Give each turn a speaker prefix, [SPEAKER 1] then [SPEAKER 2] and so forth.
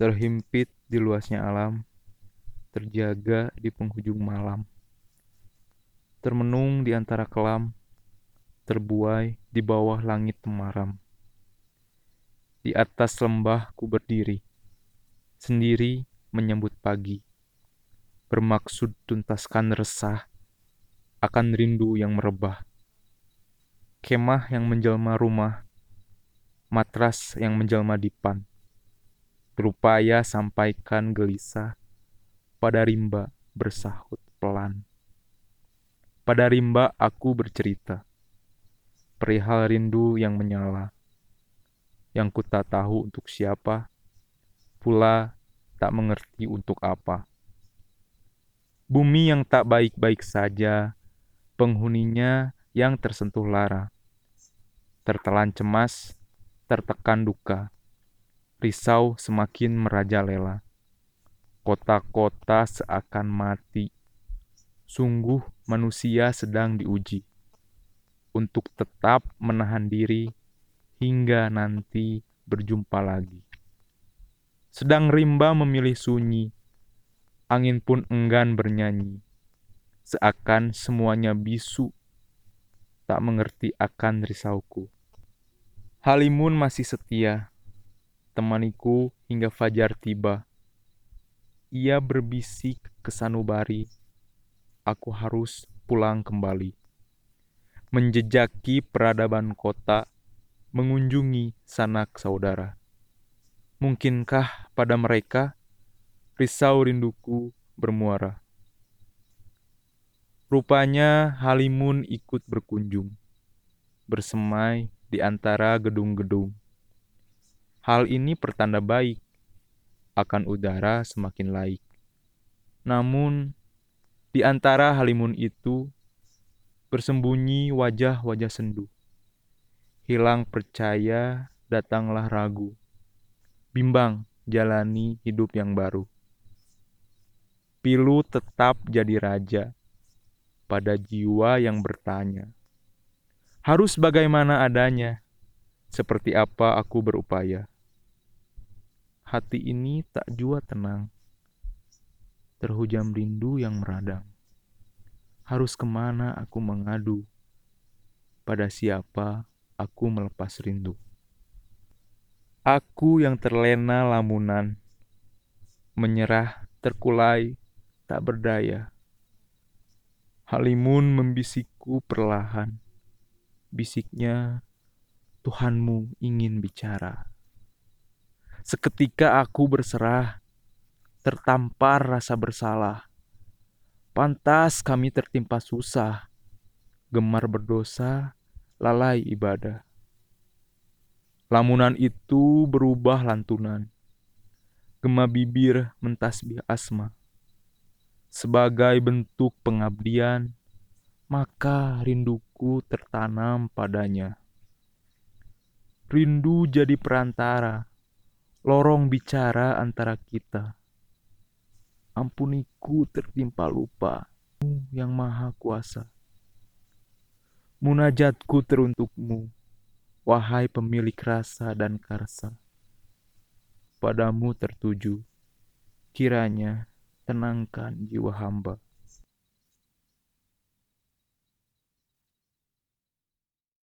[SPEAKER 1] terhimpit di luasnya alam, terjaga di penghujung malam, termenung di antara kelam, terbuai di bawah langit temaram. Di atas lembah ku berdiri, sendiri menyambut pagi, bermaksud tuntaskan resah akan rindu yang merebah. Kemah yang menjelma rumah, matras yang menjelma dipan, berupaya sampaikan gelisah. Pada rimba bersahut pelan. Pada rimba aku bercerita, perihal rindu yang menyala, yang ku tak tahu untuk siapa, pula tak mengerti untuk apa. Bumi yang tak baik-baik saja, penghuninya yang tersentuh lara, tertelan cemas, tertekan duka risau semakin merajalela. Kota-kota seakan mati. Sungguh manusia sedang diuji untuk tetap menahan diri hingga nanti berjumpa lagi. Sedang rimba memilih sunyi, angin pun enggan bernyanyi. Seakan semuanya bisu, tak mengerti akan risauku. Halimun masih setia, temaniku hingga fajar tiba. Ia berbisik ke sanubari, aku harus pulang kembali. Menjejaki peradaban kota, mengunjungi sanak saudara. Mungkinkah pada mereka risau rinduku bermuara? Rupanya Halimun ikut berkunjung, bersemai di antara gedung-gedung Hal ini pertanda baik akan udara semakin laik. Namun, di antara halimun itu bersembunyi wajah-wajah sendu. Hilang percaya, datanglah ragu. Bimbang jalani hidup yang baru. Pilu tetap jadi raja pada jiwa yang bertanya. Harus bagaimana adanya, seperti apa aku berupaya hati ini tak jua tenang. Terhujam rindu yang meradang. Harus ke mana aku mengadu? Pada siapa aku melepas rindu? Aku yang terlena lamunan, menyerah, terkulai, tak berdaya. Halimun membisikku perlahan. Bisiknya, Tuhanmu ingin bicara. Seketika aku berserah, tertampar rasa bersalah. Pantas kami tertimpa susah, gemar berdosa, lalai ibadah. Lamunan itu berubah lantunan, gema bibir mentasbih asma. Sebagai bentuk pengabdian, maka rinduku tertanam padanya. Rindu jadi perantara lorong bicara antara kita. Ampuniku tertimpa lupa, yang maha kuasa. Munajatku teruntukmu, wahai pemilik rasa dan karsa. Padamu tertuju, kiranya tenangkan jiwa hamba.